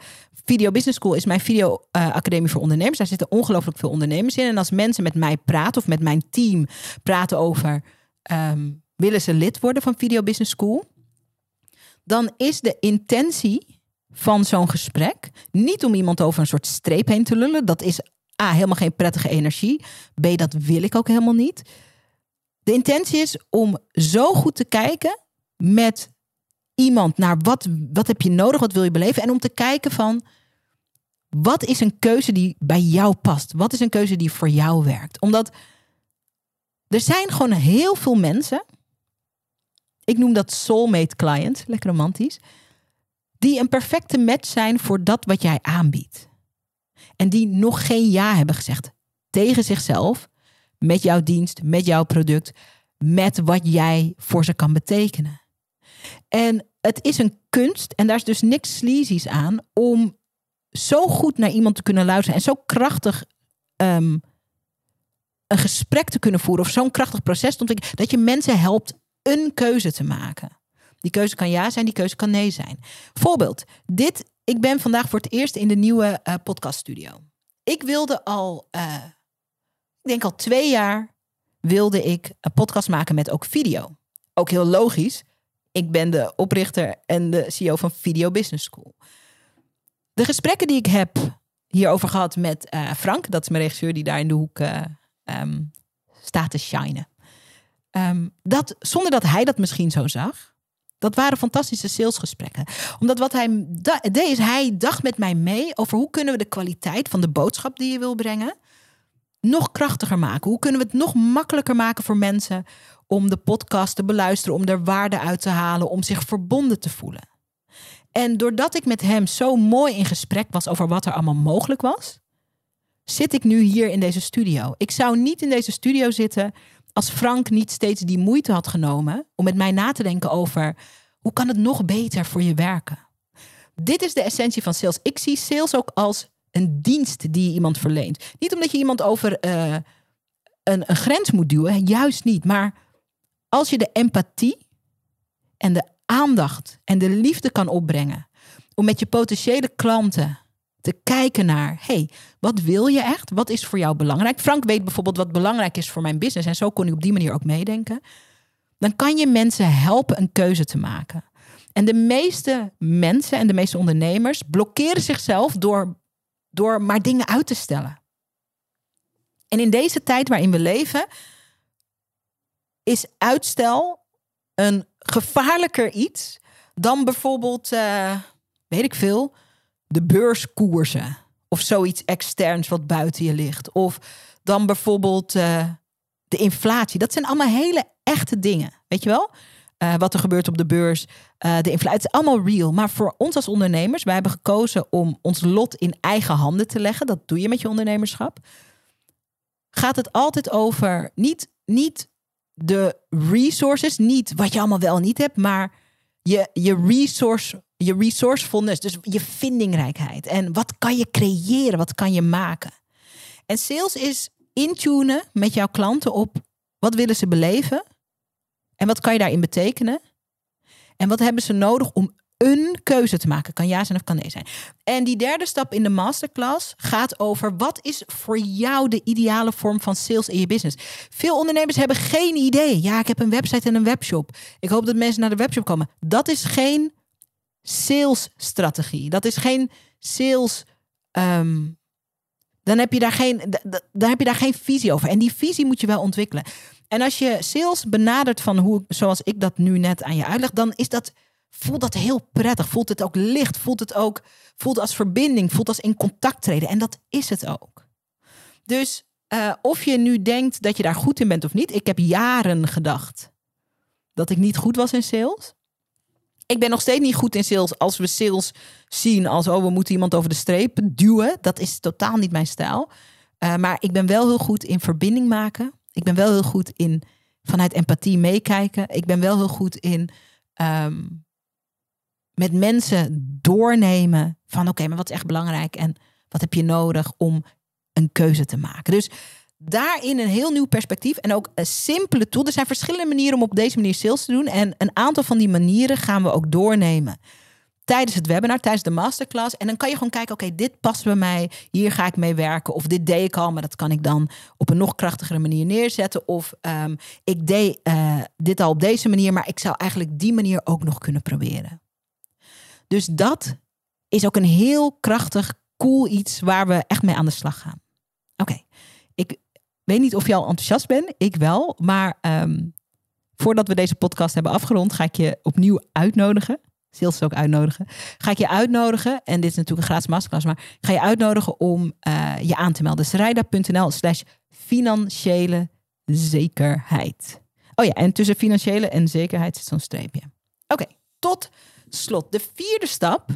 Video Business School is mijn video uh, academie voor ondernemers. Daar zitten ongelooflijk veel ondernemers in. En als mensen met mij praten of met mijn team praten over ehm, willen ze lid worden van Video Business School, dan is de intentie van zo'n gesprek niet om iemand over een soort streep heen te lullen. Dat is A, helemaal geen prettige energie. B, dat wil ik ook helemaal niet. De intentie is om zo goed te kijken met iemand naar wat, wat heb je nodig, wat wil je beleven. En om te kijken van wat is een keuze die bij jou past? Wat is een keuze die voor jou werkt? Omdat er zijn gewoon heel veel mensen, ik noem dat soulmate client, lekker romantisch, die een perfecte match zijn voor dat wat jij aanbiedt. En die nog geen ja hebben gezegd tegen zichzelf, met jouw dienst, met jouw product, met wat jij voor ze kan betekenen. En het is een kunst, en daar is dus niks sleazy's aan, om zo goed naar iemand te kunnen luisteren en zo krachtig um, een gesprek te kunnen voeren of zo'n krachtig proces te ontwikkelen, dat je mensen helpt een keuze te maken. Die keuze kan ja zijn, die keuze kan nee zijn. Voorbeeld, dit ik ben vandaag voor het eerst in de nieuwe uh, podcaststudio. Ik wilde al, uh, ik denk al twee jaar, wilde ik een podcast maken met ook video. Ook heel logisch. Ik ben de oprichter en de CEO van Video Business School. De gesprekken die ik heb hierover gehad met uh, Frank, dat is mijn regisseur die daar in de hoek um, staat te shinen. Um, dat, zonder dat hij dat misschien zo zag, dat waren fantastische salesgesprekken. Omdat wat hij deed, is hij dacht met mij mee over hoe kunnen we de kwaliteit van de boodschap die je wil brengen nog krachtiger maken. Hoe kunnen we het nog makkelijker maken voor mensen om de podcast te beluisteren, om er waarde uit te halen, om zich verbonden te voelen. En doordat ik met hem zo mooi in gesprek was over wat er allemaal mogelijk was, zit ik nu hier in deze studio. Ik zou niet in deze studio zitten als Frank niet steeds die moeite had genomen om met mij na te denken over hoe kan het nog beter voor je werken. Dit is de essentie van sales. Ik zie sales ook als een dienst die iemand verleent. Niet omdat je iemand over uh, een, een grens moet duwen, juist niet. Maar als je de empathie en de aandacht en de liefde kan opbrengen om met je potentiële klanten te kijken naar, hey, wat wil je echt? Wat is voor jou belangrijk? Frank weet bijvoorbeeld wat belangrijk is voor mijn business en zo kon ik op die manier ook meedenken. Dan kan je mensen helpen een keuze te maken. En de meeste mensen en de meeste ondernemers blokkeren zichzelf door, door maar dingen uit te stellen. En in deze tijd waarin we leven, is uitstel een gevaarlijker iets dan bijvoorbeeld, uh, weet ik veel, de beurskoersen of zoiets externs wat buiten je ligt. Of dan bijvoorbeeld uh, de inflatie. Dat zijn allemaal hele echte dingen. Weet je wel? Uh, wat er gebeurt op de beurs, uh, de inflatie. Het is allemaal real. Maar voor ons als ondernemers, wij hebben gekozen om ons lot in eigen handen te leggen. Dat doe je met je ondernemerschap. Gaat het altijd over niet, niet de resources, niet wat je allemaal wel niet hebt, maar je, je resource je resourcefulness, dus je vindingrijkheid. En wat kan je creëren? Wat kan je maken? En sales is intunen met jouw klanten op wat willen ze beleven en wat kan je daarin betekenen? En wat hebben ze nodig om een keuze te maken? Kan ja zijn of kan nee zijn. En die derde stap in de masterclass gaat over wat is voor jou de ideale vorm van sales in je business. Veel ondernemers hebben geen idee. Ja, ik heb een website en een webshop. Ik hoop dat mensen naar de webshop komen. Dat is geen salesstrategie. Dat is geen sales. Ehm, dan heb, je daar geen, dan heb je daar geen visie over. En die visie moet je wel ontwikkelen. En als je sales benadert van hoe, zoals ik dat nu net aan je uitleg, dan is dat, voelt dat heel prettig. Voelt het ook licht. Voelt het ook, voelt als verbinding. Voelt als in contact treden. En dat is het ook. Dus uh, of je nu denkt dat je daar goed in bent of niet. Ik heb jaren gedacht dat ik niet goed was in sales. Ik ben nog steeds niet goed in sales als we sales zien als oh, we moeten iemand over de streep duwen. Dat is totaal niet mijn stijl. Uh, maar ik ben wel heel goed in verbinding maken. Ik ben wel heel goed in vanuit empathie meekijken. Ik ben wel heel goed in um, met mensen doornemen van oké, maar wat is echt belangrijk en wat heb je nodig om een keuze te maken. Dus daarin een heel nieuw perspectief en ook een simpele tool. Er zijn verschillende manieren om op deze manier sales te doen. En een aantal van die manieren gaan we ook doornemen tijdens het webinar, tijdens de masterclass. En dan kan je gewoon kijken, oké, dit past bij mij, hier ga ik mee werken. Of dit deed ik al, maar dat kan ik dan op een nog krachtigere manier neerzetten. Of um, ik deed uh, dit al op deze manier, maar ik zou eigenlijk die manier ook nog kunnen proberen. Dus dat is ook een heel krachtig, cool iets waar we echt mee aan de slag gaan. Oké, ik weet niet of je al enthousiast bent. Ik wel. Maar um, voordat we deze podcast hebben afgerond, ga ik je opnieuw uitnodigen. Sales ook uitnodigen. Ga ik je uitnodigen, en dit is natuurlijk een gratis masterclass, maar ga je uitnodigen om uh, je aan te melden. Srijda.nl slash financiële zekerheid. Oh ja, en tussen financiële en zekerheid zit zo'n streepje. Oké, tot slot. De vierde stap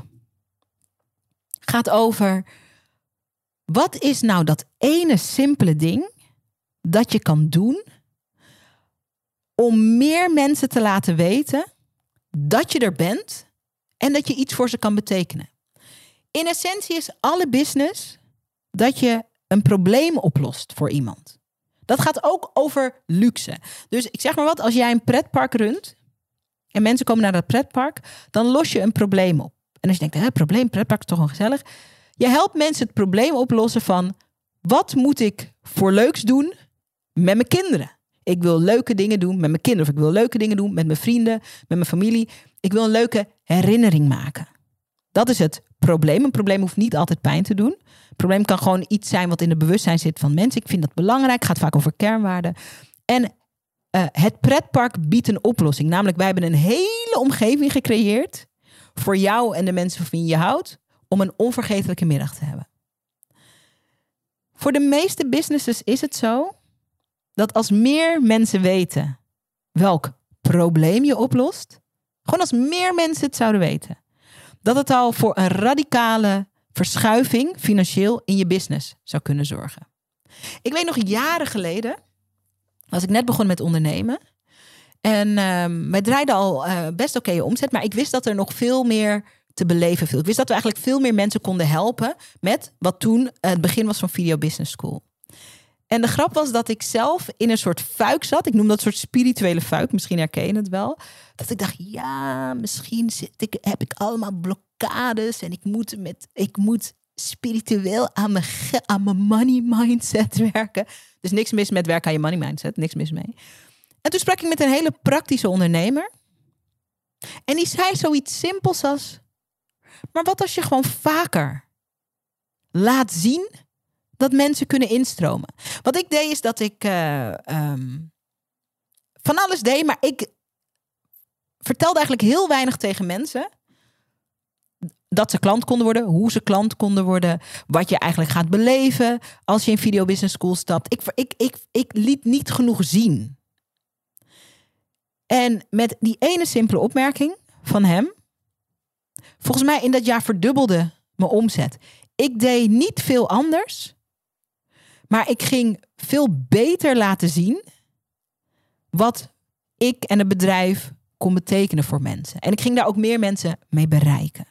gaat over wat is nou dat ene simpele ding dat je kan doen om meer mensen te laten weten dat je er bent en dat je iets voor ze kan betekenen. In essentie is alle business dat je een probleem oplost voor iemand. Dat gaat ook over luxe. Dus ik zeg maar wat, als jij een pretpark runt en mensen komen naar dat pretpark, dan los je een probleem op. En als je denkt, hè, probleem, pretpark is toch wel gezellig. Je helpt mensen het probleem oplossen van wat moet ik voor leuks doen met mijn kinderen? Ik wil leuke dingen doen met mijn kinderen. Of ik wil leuke dingen doen met mijn vrienden, met mijn familie. Ik wil een leuke herinnering maken. Dat is het probleem. Een probleem hoeft niet altijd pijn te doen. Een probleem kan gewoon iets zijn wat in het bewustzijn zit van mensen. Ik vind dat belangrijk. Het gaat vaak over kernwaarden. En uh, het pretpark biedt een oplossing. Namelijk, wij hebben een hele omgeving gecreëerd voor jou en de mensen van wie je houdt om een onvergetelijke middag te hebben. Voor de meeste businesses is het zo dat als meer mensen weten welk probleem je oplost, gewoon als meer mensen het zouden weten, dat het al voor een radicale verschuiving financieel in je business zou kunnen zorgen. Ik weet nog jaren geleden, als ik net begon met ondernemen, en uh, wij draaiden al uh, best oké okay omzet, maar ik wist dat er nog veel meer te beleven viel. Ik wist dat we eigenlijk veel meer mensen konden helpen met wat toen het begin was van Video Business School. En de grap was dat ik zelf in een soort fuik zat. Ik noem dat soort spirituele fuik. Misschien herken je het wel. Dat ik dacht, ja, misschien zit ik, heb ik allemaal blokkades. En ik moet, met, ik moet spiritueel aan mijn, aan mijn money mindset [LAUGHS] werken. Dus niks mis met werken aan je money mindset. Niks mis mee. En toen sprak ik met een hele praktische ondernemer. En die zei zoiets simpels als... Maar wat als je gewoon vaker laat zien dat mensen kunnen instromen? Wat ik deed is dat ik uh, um, van alles deed, maar ik vertelde eigenlijk heel weinig tegen mensen dat ze klant konden worden, hoe ze klant konden worden, wat je eigenlijk gaat beleven als je in Video Business School stapt. Ik, ik, ik, ik liet niet genoeg zien. En met die ene simpele opmerking van hem, volgens mij in dat jaar verdubbelde mijn omzet. Ik deed niet veel anders, maar ik ging veel beter laten zien wat ik en het bedrijf kon betekenen voor mensen. En ik ging daar ook meer mensen mee bereiken.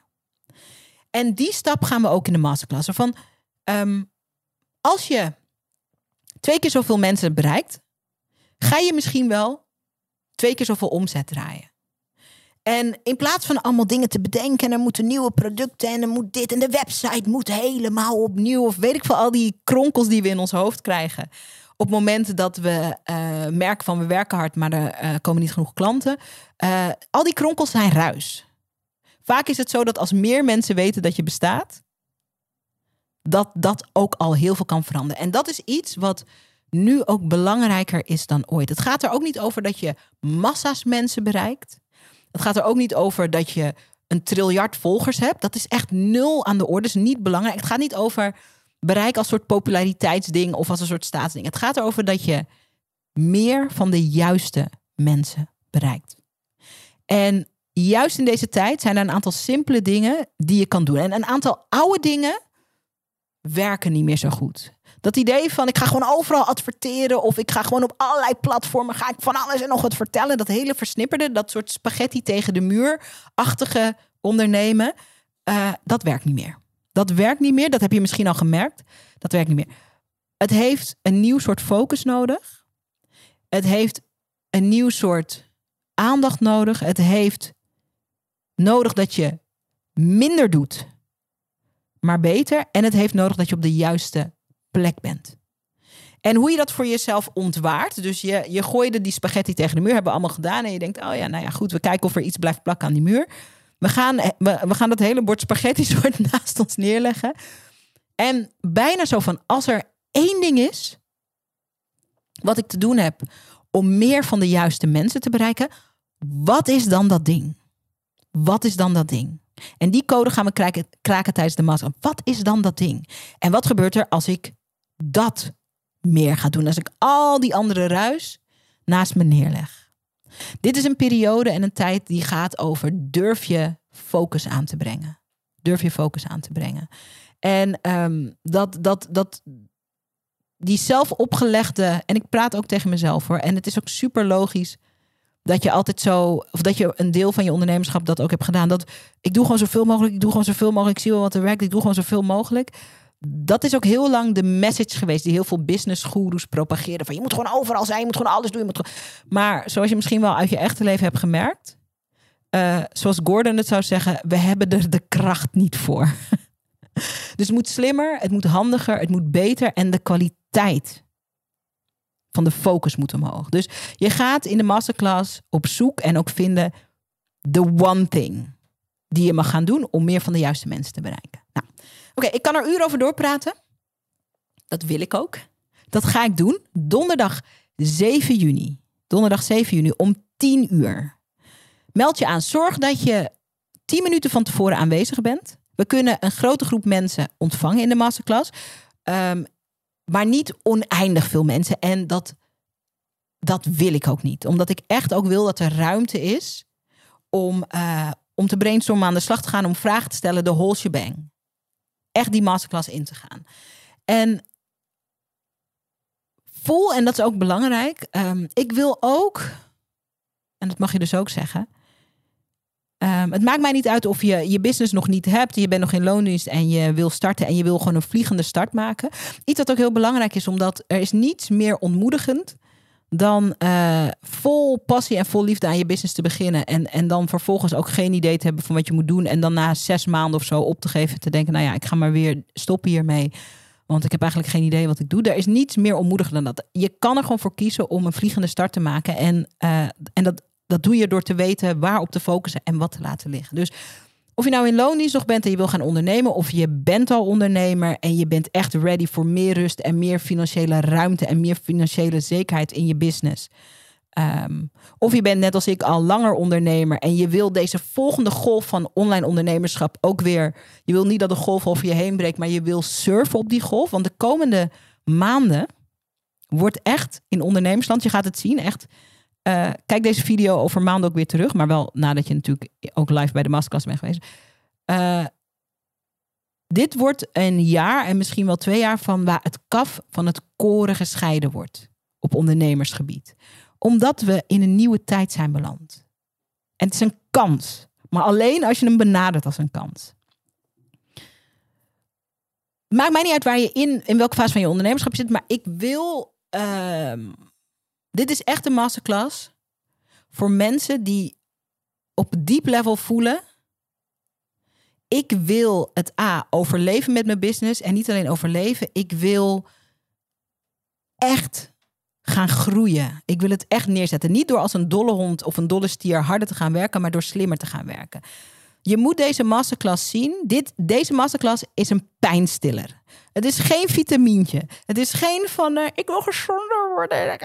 En die stap gaan we ook in de masterclass. Van, ehm, als je twee keer zoveel mensen bereikt, ga je misschien wel twee keer zoveel omzet draaien. En in plaats van allemaal dingen te bedenken, er moeten nieuwe producten en er moet dit en de website moet helemaal opnieuw. Of weet ik veel, al die kronkels die we in ons hoofd krijgen. Op momenten dat we uh, merken van we werken hard, maar er uh, komen niet genoeg klanten. Uh, al die kronkels zijn ruis. Vaak is het zo dat als meer mensen weten dat je bestaat, dat dat ook al heel veel kan veranderen. En dat is iets wat nu ook belangrijker is dan ooit. Het gaat er ook niet over dat je massa's mensen bereikt. Het gaat er ook niet over dat je een triljard volgers hebt. Dat is echt nul aan de orde. Is niet belangrijk. Het gaat niet over bereik als soort populariteitsding of als een soort staatsding. Het gaat erover dat je meer van de juiste mensen bereikt. En juist in deze tijd zijn er een aantal simpele dingen die je kan doen. En een aantal oude dingen werken niet meer zo goed. Dat idee van ik ga gewoon overal adverteren of ik ga gewoon op allerlei platformen ga ik van alles en nog wat vertellen. Dat hele versnipperde, dat soort spaghetti tegen de muur-achtige ondernemen, uh, dat werkt niet meer. Dat werkt niet meer. Dat heb je misschien al gemerkt. Dat werkt niet meer. Het heeft een nieuw soort focus nodig. Het heeft een nieuw soort aandacht nodig. Het heeft nodig dat je minder doet, maar beter. En het heeft nodig dat je op de juiste plek bent. En hoe je dat voor jezelf ontwaart. Dus je, je gooide die spaghetti tegen de muur, hebben we allemaal gedaan. En je denkt, oh ja, nou ja, goed, we kijken of er iets blijft plakken aan die muur. We gaan, we, we gaan dat hele bord spaghetti [LAUGHS] soort naast ons neerleggen. En bijna zo van, als er één ding is wat ik te doen heb om meer van de juiste mensen te bereiken, wat is dan dat ding? Wat is dan dat ding? En die code gaan we kraken, kraken tijdens de master. Wat is dan dat ding? En wat gebeurt er als ik dat meer ga doen? Als ik al die andere ruis naast me neerleg. Dit is een periode en een tijd die gaat over durf je focus aan te brengen. Durf je focus aan te brengen. En um, dat, dat, dat, die zelf opgelegde, en ik praat ook tegen mezelf hoor, en het is ook super logisch dat je altijd zo, of dat je een deel van je ondernemerschap dat ook hebt gedaan. Dat ik doe gewoon zoveel mogelijk, ik doe gewoon zoveel mogelijk, ik zie wel wat er werkt, ik doe gewoon zoveel mogelijk. Dat is ook heel lang de message geweest die heel veel business gurus propageren. Van je moet gewoon overal zijn, je moet gewoon alles doen. Je moet Maar zoals je misschien wel uit je echte leven hebt gemerkt, uh, zoals Gordon het zou zeggen, we hebben er de kracht niet voor. [LAUGHS] dus het moet slimmer, het moet handiger, het moet beter en de kwaliteit van de focus moet omhoog. Dus je gaat in de masterclass op zoek en ook vinden the one thing die je mag gaan doen om meer van de juiste mensen te bereiken. Oké, ik kan er uren over doorpraten. Dat wil ik ook. Dat ga ik doen donderdag 7 juni. Donderdag 7 juni om 10 uur. Meld je aan. Zorg dat je 10 minuten van tevoren aanwezig bent. We kunnen een grote groep mensen ontvangen in de masterclass. Um, maar niet oneindig veel mensen. En dat, dat wil ik ook niet. Omdat ik echt ook wil dat er ruimte is om, uh, om te brainstormen aan de slag te gaan. Om vragen te stellen, de whole shebang. Echt die masterclass in te gaan. En voel, en dat is ook belangrijk. Um, ik wil ook, en dat mag je dus ook zeggen. Um, het maakt mij niet uit of je je business nog niet hebt, je bent nog in loondienst en je wil starten en je wil gewoon een vliegende start maken. Iets wat ook heel belangrijk is, omdat er is niets meer ontmoedigend dan uh, vol passie en vol liefde aan je business te beginnen. En, en dan vervolgens ook geen idee te hebben van wat je moet doen. En dan na zes maanden of zo op te geven, te denken, nou ja, ik ga maar weer stoppen hiermee. Want ik heb eigenlijk geen idee wat ik doe. Er is niets meer ontmoedigend dan dat. Je kan er gewoon voor kiezen om een vliegende start te maken. En, uh, en dat, dat doe je door te weten waar op te focussen en wat te laten liggen. Dus of je nou in loondienst nog bent en je wil gaan ondernemen, of je bent al ondernemer en je bent echt ready voor meer rust en meer financiële ruimte en meer financiële zekerheid in je business. Um, of je bent net als ik al langer ondernemer en je wil deze volgende golf van online ondernemerschap ook weer. Je wil niet dat de golf over je heen breekt, maar je wil surfen op die golf. Want de komende maanden wordt echt in ondernemersland, je gaat het zien, echt uh, kijk deze video over maanden ook weer terug. Maar wel nadat je natuurlijk ook live bij de masterclass bent geweest. Uh, dit wordt een jaar en misschien wel twee jaar van waar het kaf van het koren gescheiden wordt. Op ondernemersgebied. Omdat we in een nieuwe tijd zijn beland. En het is een kans. Maar alleen als je hem benadert als een kans. Maakt mij niet uit waar je in, in welke fase van je ondernemerschap zit. Maar ik wil. Uh, dit is echt een masterclass voor mensen die op diep level voelen. Ik wil het A, overleven met mijn business. En niet alleen overleven, ik wil echt gaan groeien. Ik wil het echt neerzetten. Niet door als een dolle hond of een dolle stier harder te gaan werken, maar door slimmer te gaan werken. Je moet deze masterclass zien. Dit, deze masterclass is een pijnstiller. Het is geen vitamintje. Het is geen van, uh, ik wil gezonder worden.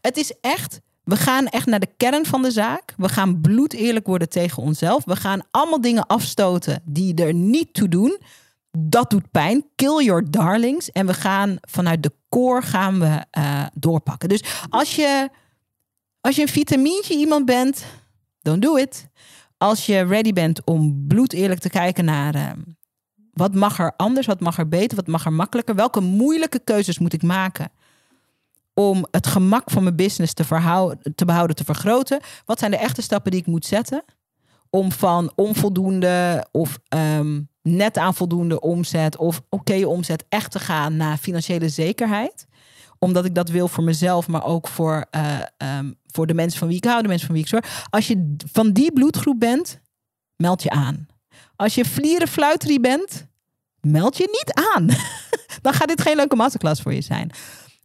Het is echt, we gaan echt naar de kern van de zaak. We gaan bloed eerlijk worden tegen onszelf. We gaan allemaal dingen afstoten die er niet toe doen. Dat doet pijn. Kill your darlings. En we gaan vanuit de core gaan we uh, doorpakken. Dus als je, als je een vitamintje iemand bent, don't do it. Als je ready bent om bloed eerlijk te kijken naar uh, wat mag er anders, wat mag er beter, wat mag er makkelijker, welke moeilijke keuzes moet ik maken om het gemak van mijn business te, te behouden, te vergroten? Wat zijn de echte stappen die ik moet zetten om van onvoldoende of um, net aan voldoende omzet of oké omzet echt te gaan naar financiële zekerheid? Omdat ik dat wil voor mezelf, maar ook voor, uh, um, voor de mensen van wie ik hou, de mensen van wie ik zorg. Als je van die bloedgroep bent, meld je aan. Als je vlierenfluiterie bent, meld je niet aan. [LAUGHS] Dan gaat dit geen leuke masterclass voor je zijn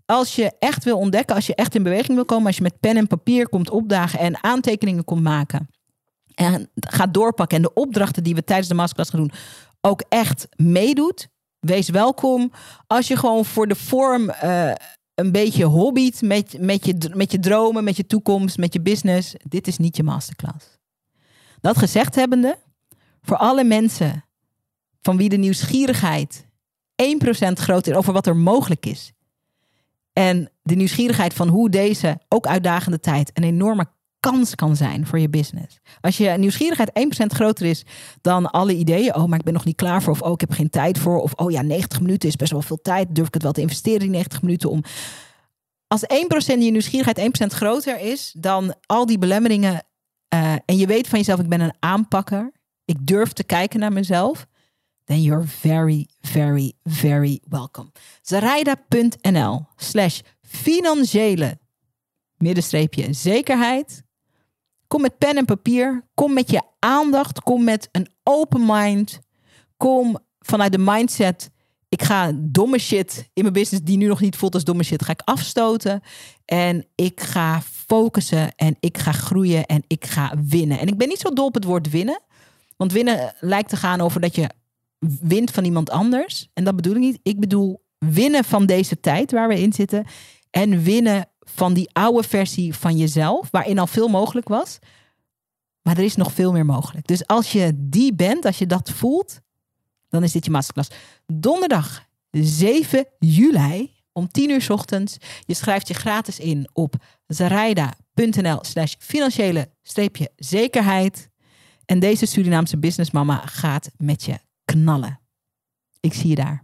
als je echt wil ontdekken, als je echt in beweging wil komen, als je met pen en papier komt opdagen en aantekeningen komt maken en gaat doorpakken en de opdrachten die we tijdens de masterclass gaan doen ook echt meedoet, wees welkom. Als je gewoon voor de vorm uh, een beetje hobbyt met, met, je, met je dromen, met je toekomst, met je business, dit is niet je masterclass. Dat gezegd hebbende, voor alle mensen van wie de nieuwsgierigheid 1% groter is over wat er mogelijk is, en de nieuwsgierigheid van hoe deze ook uitdagende tijd een enorme kans kan zijn voor je business. Als je nieuwsgierigheid 1% groter is dan alle ideeën, oh, maar ik ben nog niet klaar voor, of oh, ik heb geen tijd voor, of oh ja, 90 minuten is best wel veel tijd, durf ik het wel te investeren in 90 minuten om. Als 1% je nieuwsgierigheid 1% groter is dan al die belemmeringen uh, en je weet van jezelf, ik ben een aanpakker, ik durf te kijken naar mezelf, then you're very, very, very welcome. Zaraida.nl slash financiële middenstreepje zekerheid. Kom met pen en papier. Kom met je aandacht. Kom met een open mind. Kom vanuit de mindset. Ik ga domme shit in mijn business die nu nog niet voelt als domme shit, ga ik afstoten. En ik ga focussen en ik ga groeien en ik ga winnen. En ik ben niet zo dol op het woord winnen. Want winnen lijkt te gaan over dat je wint van iemand anders. En dat bedoel ik niet. Ik bedoel winnen van deze tijd waar we in zitten. En winnen van die oude versie van jezelf, waarin al veel mogelijk was. Maar er is nog veel meer mogelijk. Dus als je die bent, als je dat voelt, dan is dit je masterclass. Donderdag 7 juli om 10 uur ochtends. Je schrijft je gratis in op zaraida.nl slash financiële zekerheid. En deze Surinaamse businessmama gaat met je knallen. Ik zie je daar.